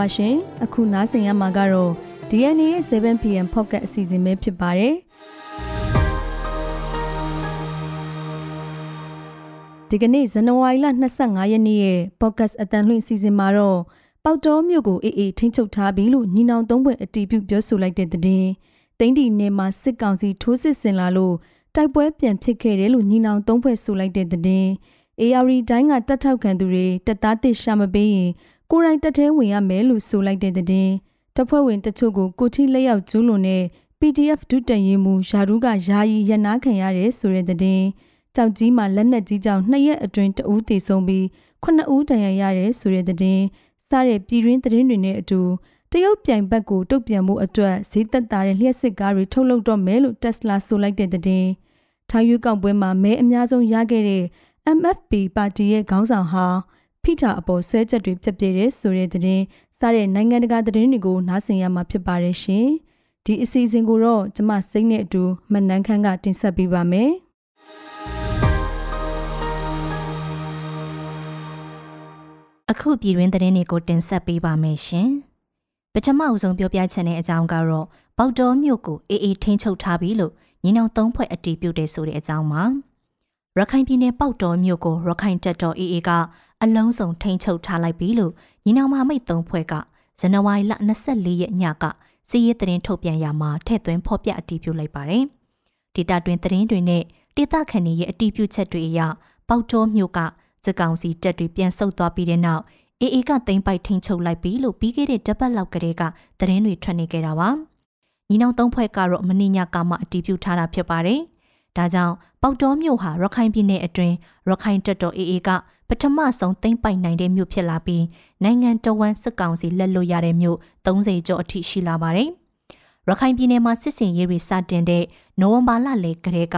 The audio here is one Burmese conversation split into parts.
ပါရှင်အခုနားဆင်ရမှာကတော့ DNA ရဲ့ 7pm pocket အစီအစဉ်ပဲဖြစ်ပါတယ်ဒီကနေ့ဇန်နဝါရီလ25ရက်နေ့ရဲ့ podcast အတန်လွှင့်စီစဉ်မှာတော့ပေါတော်မြို့ကိုအေးအေးထိန်းချုပ်ထားပြီလို့ညီနောင်သုံးဖွဲ့အတီးပြုပြောဆိုလိုက်တဲ့တဲ့တင်တိန့်ဒီနယ်မှာစစ်ကောင်စီထိုးစစ်ဆင်လာလို့တိုက်ပွဲပြန်ဖြစ်ခဲ့တယ်လို့ညီနောင်သုံးဖွဲ့ဆိုလိုက်တဲ့တဲ့တင် ARD တိုင်းကတက်ထောက်ခံသူတွေတက်သားတစ်ရှာမပေးရင် ကိုယ်တိုင်တက်သေးဝင်ရမယ်လို့ဆိုလိုက်တဲ့တဲ့တပ်ဖွဲ့ဝင်တချို့ကိုကိုထီလက်ရောက်ကျူးလွန်တဲ့ PDF ဒုတရင်မူယာရုကယာယီရနာခံရတယ်ဆိုတဲ့တဲ့ကြောက်ကြီးမှာလက်နက်ကြီးကြောင့်နှစ်ရက်အတွင်းတဦးသေဆုံးပြီးခုနှစ်ဦးဒဏ်ရာရတယ်ဆိုတဲ့တဲ့စတဲ့ပြည်ရင်းသတင်းတွေနဲ့အတူတရုတ်ပြိုင်ဘက်ကိုတုတ်ပြန်မှုအတွက်ဈေးသက်သာတဲ့လျှက်စစ်ကားတွေထုတ်လုပ်တော့မယ်လို့ Tesla ဆိုလိုက်တဲ့တဲ့ထိုင်းရွေးကောက်ပွဲမှာမဲအများဆုံးရခဲ့တဲ့ MFP ပါတီရဲ့ခေါင်းဆောင်ဟာ ဖိတာအပေါ်ဆွဲချက်တွေပြပြတဲ့ဆိုတဲ့သတင်းစတဲ့နိုင်ငံတကာသတင်းတွေကိုနားဆင်ရမှာဖြစ်ပါတယ်ရှင်။ဒီအစီအစဉ်ကိုတော့ကျမစိတ်နဲ့အတူမနန်းခမ်းကတင်ဆက်ပေးပါမယ်။အခုပြည်တွင်းသတင်းတွေကိုတင်ဆက်ပေးပါမယ်ရှင်။ပထမအဦးဆုံးပြောပြချင်တဲ့အကြောင်းကတော့ပေါတော်မြို့ကိုအေးအေးထိန်းချုပ်ထားပြီလို့ညီနောင်သုံးဖွဲ့အတီးပြုတ်တဲ့ဆိုတဲ့အကြောင်းပါ။ရခိုင်ပြည်နယ်ပေါက်တော်မြို့ကိုရခိုင်တပ်တော် AA က အလုံးစုံထိန်းချုပ်ထားလိုက်ပြီလို့ညီနောင်မမိတ်သုံးဖွဲ့ကဇန်နဝါရီလ24ရက်ညကစီးရဲသတင်းထုတ်ပြန်ရမှာထည့်သွင်းဖော်ပြအတည်ပြုလိုက်ပါတယ်။ဒေတာတွင်သတင်းတွေနဲ့ဒေတာခန်ရဲ့အတည်ပြုချက်တွေအရပေါက်တော်မြို့ကစကောင်စီတပ်တွေပြန်ဆုတ်သွားပြီးတဲ့နောက် AA ကသိမ်းပိုက်ထိန်းချုပ်လိုက်ပြီလို့ပြီးခဲ့တဲ့တပတ်လောက်ကတည်းကသတင်းတွေထွက်နေကြတာပါ။ညီနောင်သုံးဖွဲ့ကတော့မင်းညကမှအတည်ပြုထားတာဖြစ်ပါတယ်။ ဒါကြောင့်ပေါတော်မြို့ဟာရခိုင်ပြည်နယ်အတွင်းရခိုင်တပ်တော် AA ကပထမဆုံးသိမ်းပိုက်နိုင်တဲ့မြို့ဖြစ်လာပြီးနိုင်ငံတော်ဝန်စစ်ကောင်စီလက်လွတ်ရတဲ့မြို့30ကျော်အထိရှိလာပါတယ်။ရခိုင်ပြည်နယ်မှာစစ်စင်ရေးတွေစတင်တဲ့နိုဝင်ဘာလလယ်ကတည်းက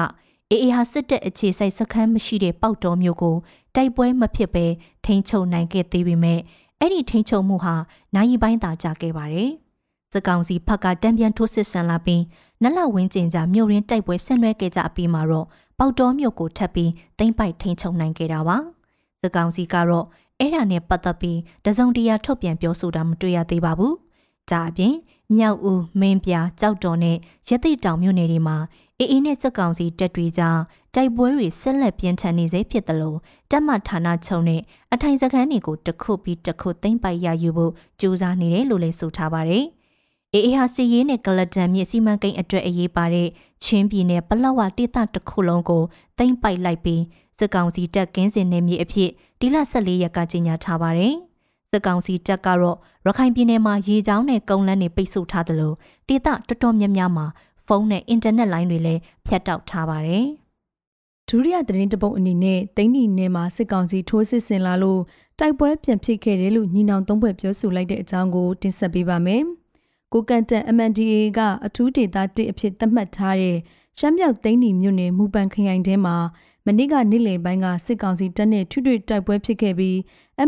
AA ဟာစစ်တပ်အခြေစိုက်စခန်းမရှိတဲ့ပေါတော်မြို့ကိုတိုက်ပွဲမဖြစ်ဘဲထိန်းချုပ်နိုင်ခဲ့သေးပေမဲ့အဲ့ဒီထိန်းချုပ်မှုဟာနိုင်ပိုင်းသာကြာခဲ့ပါတယ်။စစ်ကောင်စီဖက်ကတံပြန်ထိုးစစ်ဆင်လာပြီး နလဝင်းကျင်ကြမြို့ရင်းတိုက်ပွဲဆင်နွှဲခဲ့ကြအပြီးမှာတော့ပေါတော်မြို့ကိုထပ်ပြီးသိမ့်ပိုက်ထိန်ချုံနိုင်ခဲ့တာပါစစ်ကောင်စီကတော့အဲ့ဒါနဲ့ပတ်သက်ပြီးတစုံတရာထုတ်ပြန်ပြောဆိုတာမတွေ့ရသေးပါဘူးဒါအပြင်မြောက်ဦးမင်းပြကြောက်တော်နဲ့ရသိတောင်မြို့နယ်တွေမှာအေးအေးနဲ့စစ်ကောင်စီတပ်တွေကြောင့်တိုက်ပွဲတွေဆက်လက်ပြင်းထန်နေစေဖြစ်တယ်လို့တပ်မဌာနချုပ်နဲ့အထိုင်စခန်းတွေကိုတစ်ခုပြီးတစ်ခုသိမ့်ပိုက်ရယူဖို့ကြိုးစားနေတယ်လို့လည်းဆိုထားပါတယ်။ အေအေဟာစီရေးနဲ့ကလတန်မြစ်စီမံကိန်းအတွက်အရေးပါတဲ့ချင်းပြည်နယ်ပလောက်ဝဒေသတစ်ခုလုံးကိုသိမ်းပိုက်လိုက်ပြီးစစ်ကောင်စီတပ်ကင်းစင်နယ်မြေအဖြစ်ဒီလ14ရက်ကကြေညာထားပါတယ်။စစ်ကောင်စီတပ်ကတော့ရခိုင်ပြည်နယ်မှာရေကြောင်းနဲ့ကုန်းလမ်းတွေပိတ်ဆို့ထားတယ်လို့ဒေသတော်တော်များများမှာဖုန်းနဲ့အင်တာနက်လိုင်းတွေလည်းဖြတ်တောက်ထားပါတယ်။ဒုတိယသတင်းတပုတ်အနေနဲ့တိန်းနီနယ်မှာစစ်ကောင်စီထိုးစစ်ဆင်လာလို့တိုက်ပွဲပြန်ဖြစ်ခဲ့တယ်လို့ညီနောင်သုံးဘက်ပြောဆိုလိုက်တဲ့အကြောင်းကိုတင်ဆက်ပေးပါမယ်။ ကိုကန်တန် MNDA ကအထူးဒေသတစ်အဖြစ်သတ်မှတ်ထားတဲ့ရှမ်းမြောက်သိန်းနီမြို့နယ်မူပန်ခရိုင်ထဲမှာမနေ့ကနေ့လယ်ပိုင်းကစစ်ကောင်စီတပ်နဲ့ထွတ်ထွတ်တိုက်ပွဲဖြစ်ခဲ့ပြီး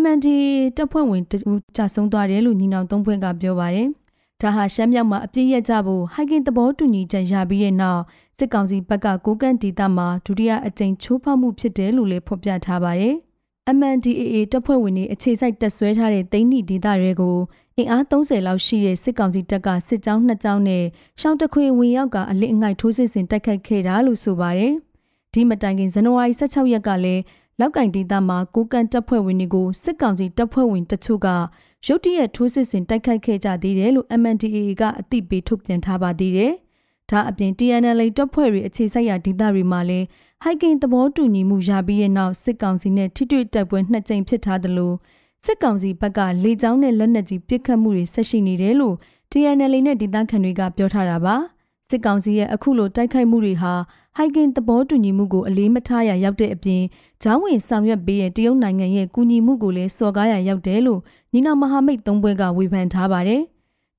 MNDA တပ်ဖွဲ့ဝင်တဦးကြာဆုံးသွားတယ်လို့ညီနောင်သုံးဖွဲ့ကပြောပါတယ်။ဒါဟာရှမ်းမြောက်မှာအပြည့်ရကြဖို့ဟိုက်ကင်သဘောတူညီချက်ရပြီးတဲ့နောက်စစ်ကောင်စီဘက်ကကိုကန်ဒေသမှာဒုတိယအကြိမ်ချိုးဖောက်မှုဖြစ်တယ်လို့လည်းဖော်ပြထားပါတယ်။ MNDAA တပ်ဖွဲ့ဝင်တွေအခြေစိုက်တပ်ဆွဲထားတဲ့သိန်းနီဒေသတွေကိုအင်အား30လောက်ရှိတဲ့စစ်ကောင်စီတပ်ကစစ်ကြောင်းနှစ်ကြောင်းနဲ့ရှောင်းတခွေဝင်ရောက်ကအလစ်အငိုက်ထိုးစစ်ဆင်တိုက်ခိုက်ခဲ့တာလို့ဆိုပါတယ်။ဒီမတိုင်ခင်ဇန်နဝါရီ16ရက်ကလည်းလောက်ကင်ဒေသမှာကိုကန်တပ်ဖွဲ့ဝင်တွေကိုစစ်ကောင်စီတပ်ဖွဲ့ဝင်တချို့ကရုတ်တရက်ထိုးစစ်ဆင်တိုက်ခိုက်ခဲ့ကြသေးတယ်လို့ MNDAA ကအသိပေးထုတ်ပြန်ထားပါသေးတယ်။ဒါအပြင် TNL တပ်ဖွဲ့တွေအခြေစိုက်ရာဒေသတွေမှာလည်း ဟိုက်ကင်သဘောတူညီမှုရပြီးတဲ့နောက်စစ်ကောင်စီနဲ့ထိတွေ့တိုက်ပွဲနှစ်ကြိမ်ဖြစ်ထားသလိုစစ်ကောင်စီဘက်ကလေကြောင်းနဲ့လက်နက်ကြီးပစ်ခတ်မှုတွေဆက်ရှိနေတယ်လို့ TNL နဲ့ဒေသခံတွေကပြောထားတာပါစစ်ကောင်စီရဲ့အခုလိုတိုက်ခိုက်မှုတွေဟာဟိုက်ကင်သဘောတူညီမှုကိုအလေးမထားရရောက်တဲ့အပြင်ဂျောင်းဝင်ဆောင်ရွက်ပေးတဲ့တရုတ်နိုင်ငံရဲ့ကူညီမှုကိုလည်းစော်ကားရရောက်တယ်လို့ညီနောင်မဟာမိတ်သုံးဘွဲကဝေဖန်ထားပါတယ်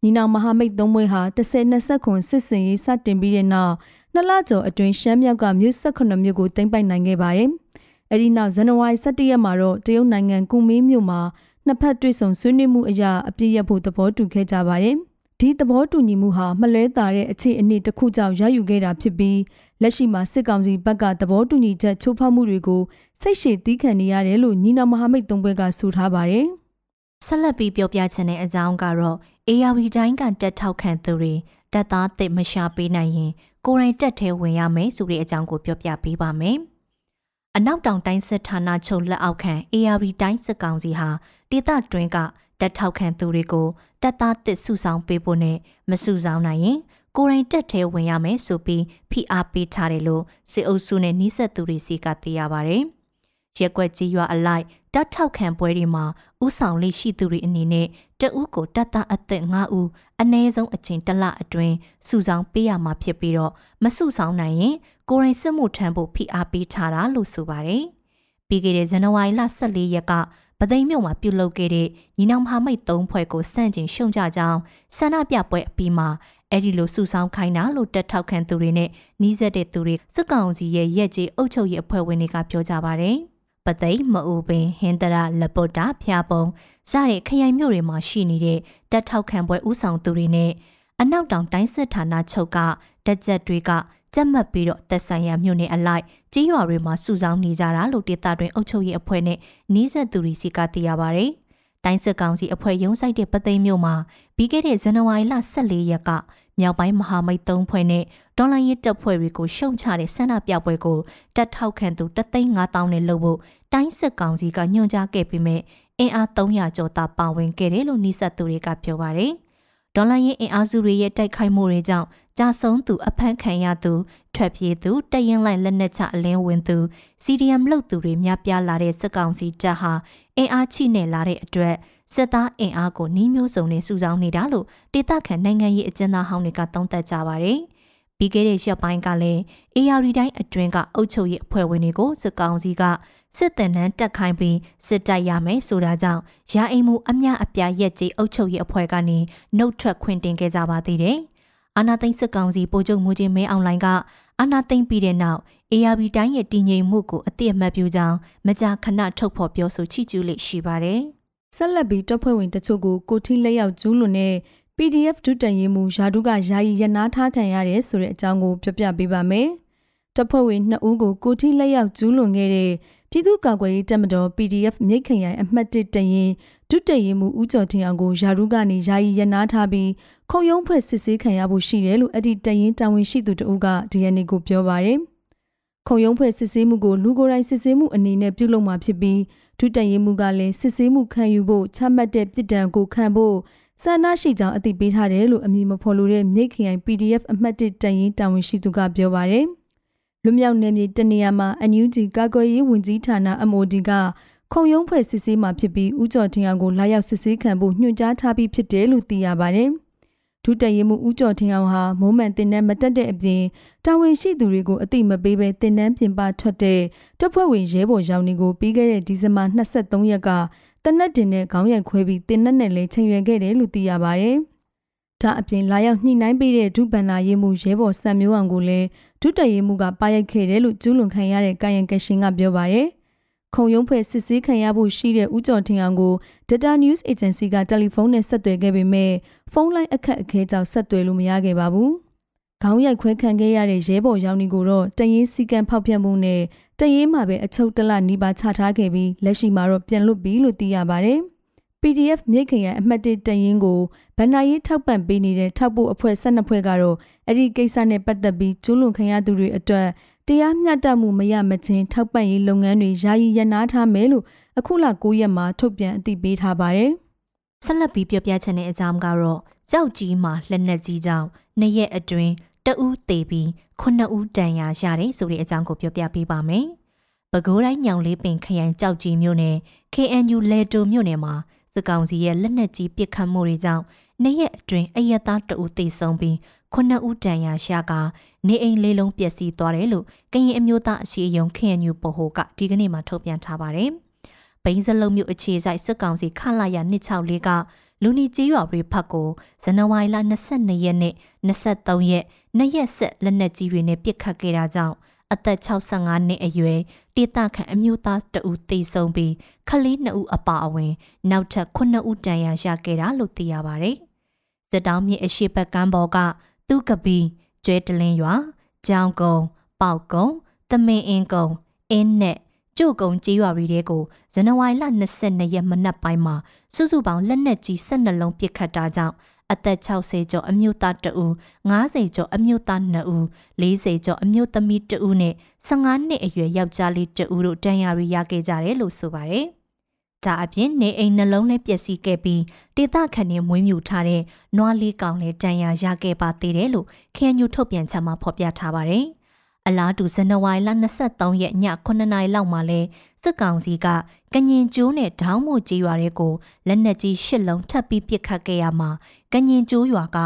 ညီနောင်မဟာမိတ်သုံးဘွဲဟာ10-20ခွန်စစ်စင်ရေးစတင်ပြီးတဲ့နောက် နှစ်လကျော်အတွင်းရှမ်းမြောက်ကမြို့18မြို့ကိုတင်ပိုက်နိုင်ခဲ့ပါတယ်။အဲဒီနောက်ဇန်နဝါရီ17ရက်မှာတော့တရုတ်နိုင်ငံကူမင်းမြို့မှာနှစ်ဖက်တွေ့ဆုံဆွေးနွေးမှုအရာအပြည့်ရဖို့သဘောတူခဲ့ကြပါတယ်။ဒီသဘောတူညီမှုဟာမလဲတာတဲ့အခြေအနေတစ်ခုကြောင့်ရယူခဲ့တာဖြစ်ပြီးလက်ရှိမှာစစ်ကောင်စီဘက်ကသဘောတူညီချက်ချိုးဖောက်မှုတွေကိုစိတ်ရှည်သီးခံနေရတယ်လို့ညီနောင်မဟာမိတ်သုံးဘွဲကဆိုထားပါတယ်။ဆက်လက်ပြီးပြောပြချင်တဲ့အကြောင်းကတော့ ARV တိုင်းကတက်ထောက်ခံသူတွေတက်သားသစ်မရှာပေးနိုင်ရင် ကိုရိုင်းတက်ထဲဝင်ရမယ်ဆိုတဲ့အကြောင်းကိုပြောပြပေးပါမယ်။အနောက်တောင်တိုင်းစစ်ဌာနချုပ်လက်အောက်ခံ ARV တိုင်းစစ်ကောင်စီဟာဒေသတွင်းကတက်ထောက်ခံသူတွေကိုတက်သားသစ်စုဆောင်ပေးဖို့နဲ့မစုဆောင်နိုင်ရင်ကိုရိုင်းတက်ထဲဝင်ရမယ်ဆိုပြီးဖိအားပေးထားတယ်လို့စစ်အုပ်စုနဲ့နှိစက်သူတွေစီကသိရပါဗျ။ ရက်ွက်ကြီးရွာအလိုက်တတ်ထောက်ခံပွဲတွေမှာဥဆောင်လေးရှိသူတွေအနေနဲ့တဦးကိုတတ်တာအသက်5ဦးအနည်းဆုံးအချိန်တစ်လအတွင်းစုဆောင်ပေးရမှာဖြစ်ပြီးတော့မစုဆောင်နိုင်ရင်ကိုရိုင်းစစ်မှုထမ်းဖို့ဖိအားပေးထားတာလို့ဆိုပါတယ်။ပြီးခဲ့တဲ့ဇန်နဝါရီလ14ရက်ကပသိမ်မြို့မှာပြုလုပ်ခဲ့တဲ့ညီနောင်မဟာမိတ်၃ဖွဲ့ကိုစန့်ကျင်ရှုံကြကြောင်းဆန္ဒပြပွဲအပြီးမှာအဲ့ဒီလိုစုဆောင်ခိုင်းတာလို့တက်ထောက်ခံသူတွေနဲ့နှီးစက်တဲ့သူတွေစစ်ကောင်စီရဲ့ရက်ကြီးအုပ်ချုပ်ရေးအဖွဲ့ဝင်တွေကပြောကြပါတယ်။ ပသိမ်မအူပင်ဟင်တရလပုတ်တာဖျာပုံစတဲ့ခရိုင်မြို့တွေမှာရှိနေတဲ့တက်ထောက်ခံပွဲဥဆောင်သူတွေနဲ့အနောက်တောင်တိုင်းစစ်ဌာနချုပ်ကတက်ကြက်တွေကကြက်မှတ်ပြီးတော့သက်ဆိုင်ရာမြို့နယ်အလိုက်ကြီးရွာတွေမှာစုဆောင်နေကြတာလို့ဒေသတွင်အုပ်ချုပ်ရေးအဖွဲ့နဲ့နှီးဆက်သူတွေစီကသိရပါဗျ။တိုင်းစစ်ကောင်စီအဖွဲ့ရုံးဆိုင်တဲ့ပသိမ်မြို့မှာပြီးခဲ့တဲ့ဇန်နဝါရီလ14ရက်က မြောက်ပိုင်းမဟာမိတ်၃ဖွဲ့နဲ့ဒေါ်လာရစ်တပ်ဖွဲ့တွေကိုရှုံချတဲ့ဆန္ဒပြပွဲကိုတက်ထောက်ခံသူတသိန်း5000နဲ့လုပ်ဖို့တိုင်းစစ်ကောင်စီကညွှန်ကြားခဲ့ပြီးမြဲအင်အား300ကျော်သာပါဝင်ခဲ့တယ်လို့နှိစက်သူတွေကပြောပါတယ်။ဒေါ်လာရင်းအင်အားစုတွေရဲ့တိုက်ခိုက်မှုတွေကြောင့်ကြာဆုံးသူအဖမ်းခံရသူထွက်ပြေးသူတရင်လိုက်လက်နက်ချအလင်းဝင်သူ CDM လုတ်သူတွေများပြားလာတဲ့စစ်ကောင်စီတပ်ဟာအင်အားချိနေလာတဲ့အတွက် စစ်သားအင်အားကိုနှီးမျိုးစုံနဲ့စုဆောင်းနေတာလို့ဒေသခံနိုင်ငံရေးအကျဉ်းသားဟောင်းတွေကသုံးသပ်ကြပါတယ်။ပြီးခဲ့တဲ့ရက်ပိုင်းကလည်း AR တိုင်းအတွင်းကအုပ်ချုပ်ရေးအဖွဲ့ဝင်တွေကိုစစ်ကောင်စီကစစ်တပ်နှန်းတက်ခိုင်းပြီးစစ်တိုက်ရမယ်ဆိုတာကြောင့်ရာအိမ်မှုအများအပြားရက်ကြီးအုပ်ချုပ်ရေးအဖွဲ့ကနေနှုတ်ထွက်ခွင့်တင်ခဲ့ကြပါသေးတယ်။အာနာသိန်းစစ်ကောင်စီပိုချုပ်မှုချင်းမဲအွန်လိုင်းကအာနာသိန်းပြီးတဲ့နောက် ARB တိုင်းရဲ့တည်ငြိမ်မှုကိုအတိအမှတ်ပြုကြောင်းမကြာခဏထုတ်ဖော်ပြောဆိုချီးကျူးလိရှိပါတယ်။ ဆက်လက်ပြီးတပ်ဖွဲ့ဝင်တချို့ကိုကိုထီလက်ရောက်ကျူးလွန်တဲ့ PDF ဒုတန်ရင်မူယာဒုကယာယီရနာထားခံရတဲ့ဆိုတဲ့အကြောင်းကိုပြပြပေးပါမယ်။တပ်ဖွဲ့ဝင်2ဦးကိုကိုထီလက်ရောက်ကျူးလွန်ခဲ့တဲ့ပြည်သူ့ကာကွယ်ရေးတပ်မတော် PDF မြိတ်ခရိုင်အမှတ်1တရင်ဒုတရင်မှုဦးကျော်ထင်အောင်ကိုယာရုကနေယာယီရနာထားပြီးခုံရုံးဖွဲ့စစ်ဆေးခံရဖို့ရှိတယ်လို့အဲ့ဒီတရင်တာဝန်ရှိသူတဦးက DNA ကိုပြောပါတယ်။ခုံရုံးဖွဲ့စစ်ဆေးမှုကိုလူကိုယ်တိုင်စစ်ဆေးမှုအနေနဲ့ပြုလုပ်မှာဖြစ်ပြီး ဒုတရင်မှုကလည်းစစ်ဆေးမှုခံယူဖို့ချမှတ်တဲ့ပြည်တံကိုခံဖို့ဆန္ဒရှိကြောင်းအသိပေးထားတယ်လို့အမည်မဖော်လိုတဲ့မြိတ်ခရိုင် PDF အမှတ်1တရင်တာဝန်ရှိသူကပြောပါတယ်။လွမြောက်နယ်မြေတနေရာမှာ NUG ကာကွယ်ရေးဝန်ကြီးဌာန MOD ကခုံရုံးဖွဲ့စစ်ဆေးမှဖြစ်ပြီးဦးကျော်ထင်အောင်ကိုလာရောက်စစ်ဆေးခံဖို့ညွှန်ကြားထားပြီးဖြစ်တယ်လို့သိရပါတယ်။ ဒုတရင်မှုဦးကျော်ထင်အောင်ဟာမိုးမှန်တင်နှန်းမတက်တဲ့အပြင်တာဝန်ရှိသူတွေကိုအတိမပေးဘဲတင်နှန်းပြင်ပထွက်တဲ့တပ်ဖွဲ့ဝင်ရဲဘော်ရောင်တွေကိုပြီးခဲ့တဲ့ဒီဇင်ဘာ23ရက်ကတနက်တင်နဲ့ခေါင်းရိုက်ခွဲပြီးတင်နှန်းနဲ့လည်းချိန်ရွယ်ခဲ့တယ်လို့သိရပါတယ်။ဒါအပြင်လာရောက်ညှိနှိုင်းပေးတဲ့ဒုဗန္နာရေးမှုရဲဘော်စံမျိုးအောင်ကိုလည်းဒုတရေးမှုကပါရိုက်ခဲ့တယ်လို့ကျူးလွန်ခံရတဲ့ကာယံကရှင်ကပြောပါရယ် ခုံရုံးဖွဲ့စစ်ဆေးခံရဖို့ရှိတဲ့ဦးကျော်ထင်အောင်ကို Data News Agency ကတယ်လီဖုန်းနဲ့ဆက်သွယ်ခဲ့ပေမဲ့ဖုန်းလိုင်းအခက်အခဲကြောင့်ဆက်သွယ်လို့မရခဲ့ပါဘူး။ခေါင်းရိုက်ခွဲခံခဲ့ရတဲ့ရဲဘော်ရောင်နီကိုတော့တရင်စီကံဖောက်ဖျက်မှုနဲ့တရင်မှာပဲအချုပ်တလနီးပါးချထားခဲ့ပြီးလက်ရှိမှာတော့ပြန်လွတ်ပြီလို့သိရပါတယ်။ PDF မြိတ်ခရိုင်အမှတ်၁တရင်ကိုဗန်နာရေးထောက်ပံ့ပေးနေတဲ့ထောက်ပို့အဖွဲ့12ဖွဲ့ကတော့အဲ့ဒီကိစ္စနဲ့ပတ်သက်ပြီးကျူးလွန်ခံရသူတွေအတွက် တရားမျှတမှုမရမချင်းထောက်ပံ့ရေးလုပ်ငန်းတွေယာယီရပ်နားထားမယ်လို့အခုလ9ရက်မှာထုတ်ပြန်အသိပေးထားပါတယ်။ဆက်လက်ပြီးပြောပြချင်တဲ့အကြောင်းကတော့ကြောက်ကြီးမှာလက်နက်ကြီးကြောင့်နှစ်ရက်အတွင်းတဦးသေးပြီးခုနှစ်ဦးတန်ရာရတယ်ဆိုတဲ့အကြောင်းကိုပြောပြပေးပါမယ်။ပဲခူးတိုင်းညောင်လေးပင်ခရိုင်ကြောက်ကြီးမြို့နယ် KNU လေတိုမြို့နယ်မှာစစ်ကောင်စီရဲ့လက်နက်ကြီးပစ်ခတ်မှုတွေကြောင့်နေ့ရက်အတွင်းအယက်သားတအူသေဆုံးပြီး ခုနှစ်ဦးတန်ရာရှာကနေအိမ်လေးလုံးပျက်စီးသွားတယ်လို့ကရင်အမျိုးသားအစည်းအရုံး KNU ပဟိုကဒီကနေ့မှထုတ်ပြန်ထားပါတယ်။ဘိန်းစလုံးမြို့အခြေဆိုင်စစ်ကောင်စီခလာရ264ကလူနီကြီးရွာတွေဖက်ကိုဇန်နဝါရီလ22ရက်နေ့23ရက်နေ့ရက်ဆက်လက်နက်ကြီးတွေနဲ့ပစ်ခတ်ခဲ့တာကြောင့်အသက်65နှစ်အရွယ်ဒေသခံအမျိုးသားတဦးသေဆုံးပြီးခလေး2ဦးအပါအဝင် နောက်ထပ်9ဦးဒဏ်ရာရခဲ့တာလို့သိရပါဗျ။စစ်တောင်းမြေအရှိဘက်ကမ်းပေါ်က သူကပီကျွဲတလင်းရွာ၊ကြောင်ကုံ၊ပေါက်ကုံ၊သမင်အင်းကုံ၊အင်းနဲ့ကျို့ကုံကြေးရွာတွေကိုဇန်နဝါရီလ22ရက်မနက်ပိုင်းမှာစုစုပေါင်းလက်နက်ကြီး12လုံးပစ်ခတ်တာကြောင့်အသက်60ကျော်အမျိုးသား2ဦး50ကျော်အမျိုးသား2ဦး40ကျော်အမျိုးသမီး2ဦးနဲ့15နှစ်အရွယ်ယောက်ျားလေး2ဦးတို့တန်ရာရီရခဲ့ကြတယ်လို့ဆိုပါတယ်။ ဒါအပြင်နေအိမ်နှလုံးလည်းပျက်စီးခဲ့ပြီးဒေသခံတွေမွေးမြူထားတဲ့နွားလေးကောင်လည်းတန်ရာရခဲ့ပါသေးတယ်လို့ KNU ထုတ်ပြန်ချက်မှာဖော်ပြထားပါတယ်။အလားတူဇန်နဝါရီလ23ရက်ည9နာရီလောက်မှာလဲစစ်ကောင်စီကကညင်ကျိုးနဲ့ဒေါင်းမို့ကြေးရွာတွေကိုလက်နက်ကြီး၈လုံးထပ်ပြီးပစ်ခတ်ခဲ့ရမှာကညင်ကျိုးရွာက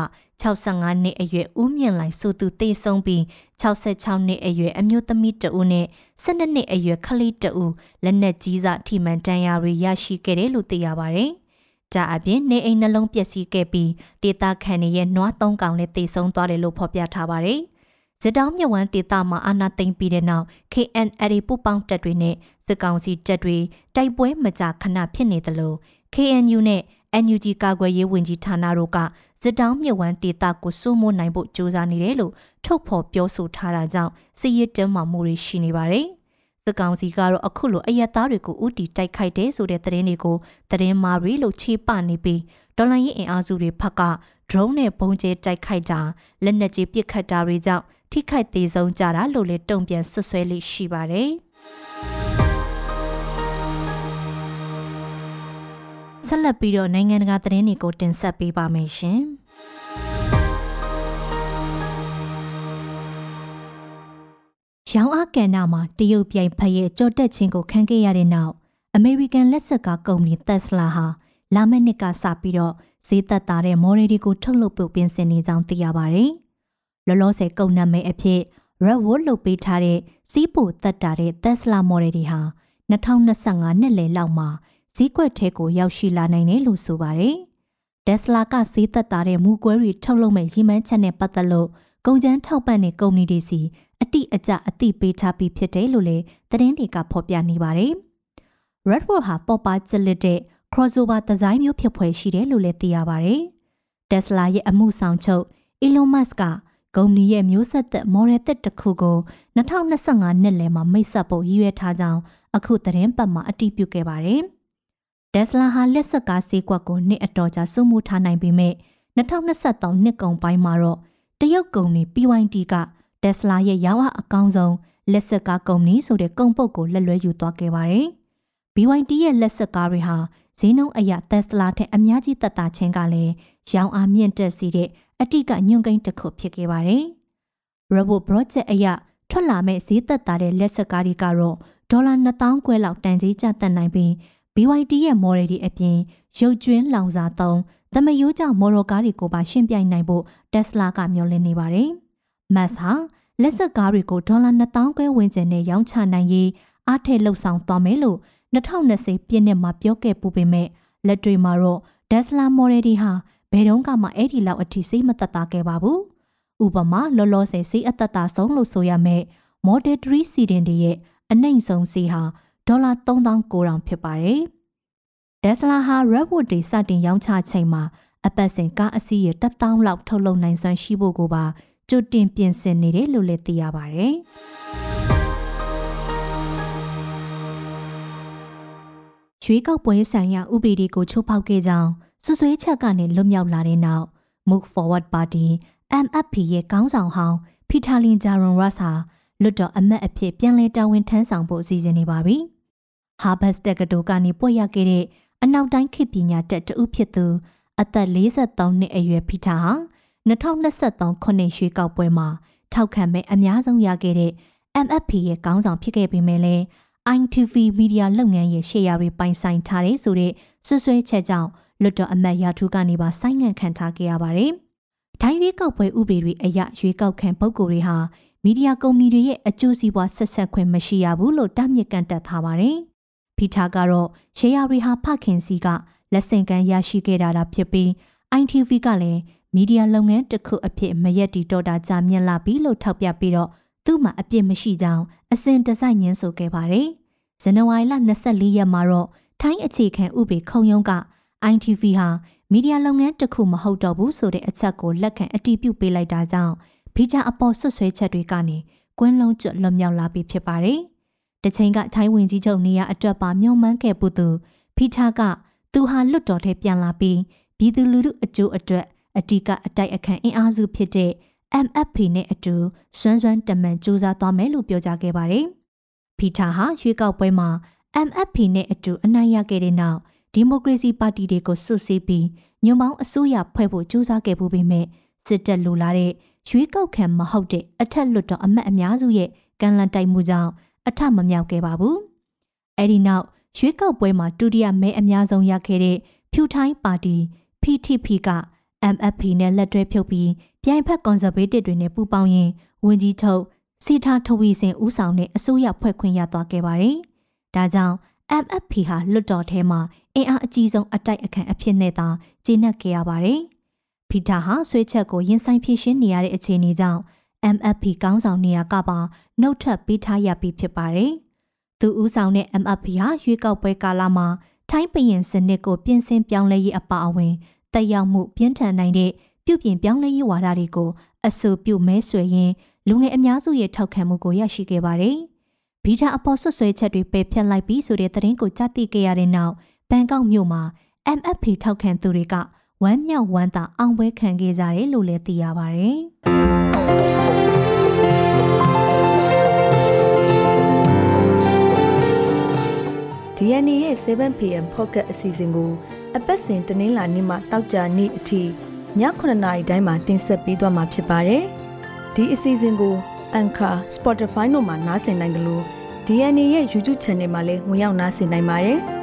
65နှစ်အရွယ်ဦးမြင့်လိုက်ဆိုသူတေဆုံးပြီး66နှစ်အရွယ်အမျိုးသမီးတဦးနဲ့12နှစ်အရွယ်ခလေးတဦးလက်နက်ကြီးစာထိမှန်တန်ရာတွေရရှိခဲ့တယ်လို့သိရပါဗျ။ဒါအပြင်နေအိမ်နှလုံးပျက်စီးခဲ့ပြီးဒေတာခန်ရဲ့နွားသုံးကောင်လည်းတေဆုံးသွားတယ်လို့ဖော်ပြထားပါတယ်။စစ်တောင်းမြဝန်းဒေသမှာအာဏာသိမ်းပြီးတဲ့နောက် KNL ပူပေါင်းတပ်တွေနဲ့စစ်ကောင်စီတပ်တွေတိုက်ပွဲမကြာခဏဖြစ်နေသလို KNU နဲ့ NUG ကာကွယ်ရေးဝန်ကြီးဌာနတို့က စစ်တောင်းမြဝန်းဒေသကိုစိုးမိုးနိုင်ဖို့ကြိုးစားနေတယ်လို့ထုတ်ဖော်ပြောဆိုထားတာကြောင့်စစ်ရေးတင်းမာမှုတွေရှိနေပါတယ်။စစ်ကောင်စီကတော့အခုလိုအယက်သားတွေကိုဥတီတိုက်ခိုက်တဲ့ဆိုတဲ့သတင်းတွေကိုသတင်းမာရီလို့ခြေပနေပြီးဒေါ်လာရေးအင်အားစုတွေဖက်က drone နဲ့ပုံကျဲတိုက်ခိုက်တာလက်နက်ကြီးပစ်ခတ်တာတွေကြောင့်ထိခိုက်သေးဆုံးကြတာလို့လည်းတုံ့ပြန်ဆွဆွဲလေးရှိပါတယ်။ ဆက်လက်ပြီးတော့နိုင်ငံတကာသတင်းတွေကိုတင်ဆက်ပေးပါမယ်ရှင်။ရောင်းအားကန်နာမှာတရုတ်ပြိုင်ဖက်ရဲ့ကြော်တက်ခြင်းကိုခံခဲ့ရတဲ့နောက်အမေရိကန်လက်ဆက်ကကုမ္ပဏီ Tesla ဟာလာမယ့်နှစ်ကစပြီးတော့ဈေးသက်သာတဲ့မော်ဒယ်တွေကိုထုတ်လုပ်ဖို့ပြင်ဆင်နေကြောင်းသိရပါတယ်။လောလောဆယ်ကုန်နံမယ်အဖြစ် Redwood လုပ်ပေးထားတဲ့စီးပူသက်တာတဲ့ Tesla Model တွေဟာ2025နှစ်လယ်လောက်မှာ ဈေးကွက်ထဲကိုရောက်ရှိလာနိုင်တယ်လို့ဆိုပါတယ်။ Tesla ကဈေးသက်တာတဲ့မူကွဲတွေထုတ်လုပ်မဲ့ရည်မှန်းချက်နဲ့ပတ်သက်လို့ကုန်ကျန်းထောက်ပံ့တဲ့ကုမ္ပဏီတွေစီအတိအကျအသိပေးထားပြီးဖြစ်တယ်လို့လည်းသတင်းတွေကဖော်ပြနေပါတယ်။ Redwood ဟာပေါ်ပါကျလစ်တဲ့ crossover ဒီဇိုင်းမျိုးဖြစ်ဖွယ်ရှိတယ်လို့လည်းသိရပါတယ်။ Tesla ရဲ့အမှုဆောင်ချုပ် Elon Musk ကကုမ္ပဏီရဲ့မျိုးဆက်သက်မော်ဒယ်သစ်တစ်ခုကို2025နှစ်လယ်မှာမိတ်ဆက်ဖို့ရည်ရွယ်ထားကြောင်းအခုသတင်းပတ်မှာအတည်ပြုခဲ့ပါတယ်။ Tesla ဟာလက်ဆက်ကားဈေးကွက်ကိုနှစ်အတော်ကြာစိုးမိုးထားနိုင်ပေမဲ့2023နှစ်ကုန်ပိုင်းမှာတော့တရုတ်ကုမ္ပဏီ BYD က Tesla ရဲ့ရောင်းအားအကောင်းဆုံးလက်ဆက်ကားကုမ္ပဏီဆိုတဲ့ကုန်ပုတ်ကိုလက်လွဲယူသွားခဲ့ပါတယ်။ BYD ရဲ့လက်ဆက်ကားတွေဟာဈေးနှုန်းအရ Tesla ထက်အများကြီးသက်သာခြင်းကလည်းရောင်းအားမြင့်တက်စေတဲ့အတိကညွန့်ကိန်းတစ်ခုဖြစ်ခဲ့ပါတယ်။ Robot Project အရထွက်လာမဲ့ဈေးသက်သာတဲ့လက်ဆက်ကားတွေကတော့ဒေါ်လာ2000ကျွဲလောက်တန်ကြီးကျသက်နိုင်ပြီး BYD ရဲ့ model တွေအပြင်ရုပ်ကျွင်းလောင်စာသုံးသမယိုးကြောင့်မော်တော်ကားတွေကိုပါရှင်းပြိုင်နိုင်ဖို့ Tesla ကမျှော်လင့်နေပါတယ်။ Max ဟာလက်ဆက်ကားတွေကိုဒေါ်လာ2000ကျွဲဝန်းကျင်နဲ့ရောင်းချနိုင်ရေးအားထည့်လှုပ်ဆောင်သွားမယ်လို့2020ပြည့်နှစ်မှာပြောခဲ့ပူပေမဲ့လက်တွေမှာတော့ Tesla model တွေဟာဘယ်တော့မှအဲ့ဒီလောက်အထိစိတ်မသက်သာခဲ့ပါဘူး။ဥပမာလောလောဆယ်စိတ်အသက်သာဆုံးလို့ဆိုရမယ် Model 3 Sedan တွေရဲ့အနှိမ့်ဆုံးဈေးဟာ ဒေါ်လာ3900ဖြစ်ပါတယ်။ Tesla ဟာ Redwood တွေစတင်ရောင်းချချိန်မှာအပတ်စဉ်ကားအစီးရ1000လောက်ထုတ်လုပ်နိုင်စွမ်းရှိဖို့ကိုပါကြိုတင်ပြင်ဆင်နေတယ်လို့လည်းသိရပါတယ်။ရွေးကောက်ပွဲဆိုင်ရာဥပဒေကိုချိုးဖောက်ခဲ့ကြောင်းဆွဆွဲချက်ကနေလွတ်မြောက်လာတဲ့နောက် Move Forward Party MFP ရဲ့ခေါင်းဆောင်ဟောင်းဖီတာလင်ဂျာရွန်ရတ်ဟာလွတ်တော်အမတ်အဖြစ်ပြန်လည်တာဝန်ထမ်းဆောင်ဖို့အစီအစဉ်နေပါပြီ။ Harvard တက္ကသိုလ်ကနေပွက်ရခဲ့တဲ့အနောက်တိုင်းခေတ်ပညာတတ်တဦးဖြစ်သူအသက်43နှစ်အရွယ်ဖီတာဟာ2023ခုနှစ်ရွေးကောက်ပွဲမှာထောက်ခံမဲ့အများဆုံးရခဲ့တဲ့ MFP ရဲ့ခေါင်းဆောင်ဖြစ်ခဲ့ပေမဲ့လည်း ITV မီဒီယာလုပ်ငန်းရဲ့ရှေ့ယာတွေပိုင်ဆိုင်ထားတဲ့ဆိုတဲ့ဆွဆွဲချက်ကြောင့်လွတ်တော်အမတ်ရာထူးကနေပါဆိုင်းငံ့ခံထားခဲ့ရပါတယ်။ဒိုင်းရွေးကောက်ပွဲဥပဒေတွေအရရွေးကောက်ခံပုဂ္ဂိုလ်တွေဟာမီဒီယာကုမ္ပဏီတွေရဲ့အကျိုးစီးပွားဆက်ဆက်ခွင့်မရှိရဘူးလို့တားမြစ်ကန့်တက်ထားပါတယ်။ ဖီတာကတော့ရှေးယာတွေဟာဖခင်စီကလက်ဆင့်ကမ်းရရှိခဲ့တာဖြစ်ပြီး ITV ကလည်းမီဒီယာလုပ်ငန်းတစ်ခုအဖြစ်မရက်တီတော်တာကြာမြင့်လာပြီလို့ထောက်ပြပြီးတော့သူ့မှာအပြစ်မရှိကြောင်းအစဉ်တစိုက်ညင်းဆိုခဲ့ပါတယ်။ဇန်နဝါရီလ24ရက်မှာတော့ထိုင်းအခြေခံဥပဒေခုံရုံးက ITV ဟာမီဒီယာလုပ်ငန်းတစ်ခုမဟုတ်တော့ဘူးဆိုတဲ့အချက်ကိုလက်ခံအတည်ပြုပေးလိုက်တာကြောင့်ဖီချာအပေါ်ဆွဆွဲချက်တွေကနေကွင်းလုံးကျွတ်လွတ်မြောက်လာပြီဖြစ်ပါတယ် တချိန်ကထိုင်းဝင်ကြီးချုပ်နေရအတွက်ပါမျှော်မှန်းခဲ့ပူသူဖီတာကသူဟာလွတ်တော်ထဲပြန်လာပြီးပြည်သူလူထုအကျိုးအတွက်အတိကအတိုက်အခံအင်အားစုဖြစ်တဲ့ MFP နဲ့အတူစွမ်းစွမ်းတမန်စူးစမ်းသွားမယ်လို့ပြောကြားခဲ့ပါတယ်။ဖီတာဟာရွေးကောက်ပွဲမှာ MFP နဲ့အတူအနိုင်ရခဲ့တဲ့နောက်ဒီမိုကရေစီပါတီတွေကိုဆွတ်ဆေးပြီးညွန်ပေါင်းအစိုးရဖွဲ့ဖို့စူးစမ်းခဲ့ဖို့ပေမဲ့စစ်တပ်လူလာတဲ့ရွေးကောက်ခံမဟုတ်တဲ့အထက်လွတ်တော်အမတ်အများစုရဲ့ကန့်လန့်တိုက်မှုကြောင့် အထမမြောက်ခဲ့ပါဘူး။အဲဒီနောက်ရွေးကောက်ပွဲမှာဒုတိယမဲအများဆုံးရခဲ့တဲ့ဖြူထိုင်းပါတီ PTP က MFP နဲ့လက်တွဲဖြုတ်ပြီးပြိုင်ဖက်ကွန်ဆာဗေးတစ်တွေနဲ့ပူးပေါင်းရင်ဝန်ကြီးချုပ်စီထာထဝီစင်ဦးဆောင်တဲ့အစိုးရဖွဲ့ခွင့်ရသွားခဲ့ပါတယ်။ဒါကြောင့် MFP ဟာလွတ်တော်ထဲမှာအင်အားအကြီးဆုံးအတိုက်အခံအဖြစ်နဲ့သာကျေနပ်ခဲ့ရပါတယ်။ဖီတာဟာဆွေးချက်ကိုရင်ဆိုင်ဖြည့်ရှင်းနေရတဲ့အခြေအနေကြောင့် MFP ကောင်းဆောင်နေရာကပါနှုတ်ထွက်ပေးထားရပြီးဖြစ်ပါတယ်။သူဦးဆောင်တဲ့ MFP ဟာရွေးကောက်ပွဲကာလမှာထိုင်းပရင်စနစ်ကိုပြင်ဆင်ပြောင်းလဲရေးအပါအဝင်တက်ရောက်မှုပြင်းထန်နိုင်တဲ့ပြုပြင်ပြောင်းလဲရေးဝါဒတွေကိုအဆိုပြုမဲဆွယ်ရင်းလူငယ်အများစုရဲ့ထောက်ခံမှုကိုရရှိခဲ့ပါတယ်။ဗီတာအပေါ်ဆွဆွဲချက်တွေပယ်ဖျက်လိုက်ပြီးဆိုတဲ့သတင်းကိုကြားသိခဲ့ရတဲ့နောက်ဘန်ကောက်မြို့မှာ MFP ထောက်ခံသူတွေက ဝမ်းမြောက်ဝမ်းသာအောင်ပွဲခံခဲ့ကြတယ်လို့လည်းသိရပါတယ်။ DNA ရဲ့ 7pm pocket အစီအစဉ်ကိုအပတ်စဉ်တနင်္လာနေ့မှတောက်ကြနေ့အထိည9:00နာရီတိုင်းမှာတင်ဆက်ပေးသွားမှာဖြစ်ပါတယ်။ဒီအစီအစဉ်ကို Anchor, Spotify တို့မှာနားဆင်နိုင်တယ်လို့ DNA ရဲ့ YouTube Channel မှာလည်းဝင်ရောက်နားဆင်နိုင်ပါတယ်။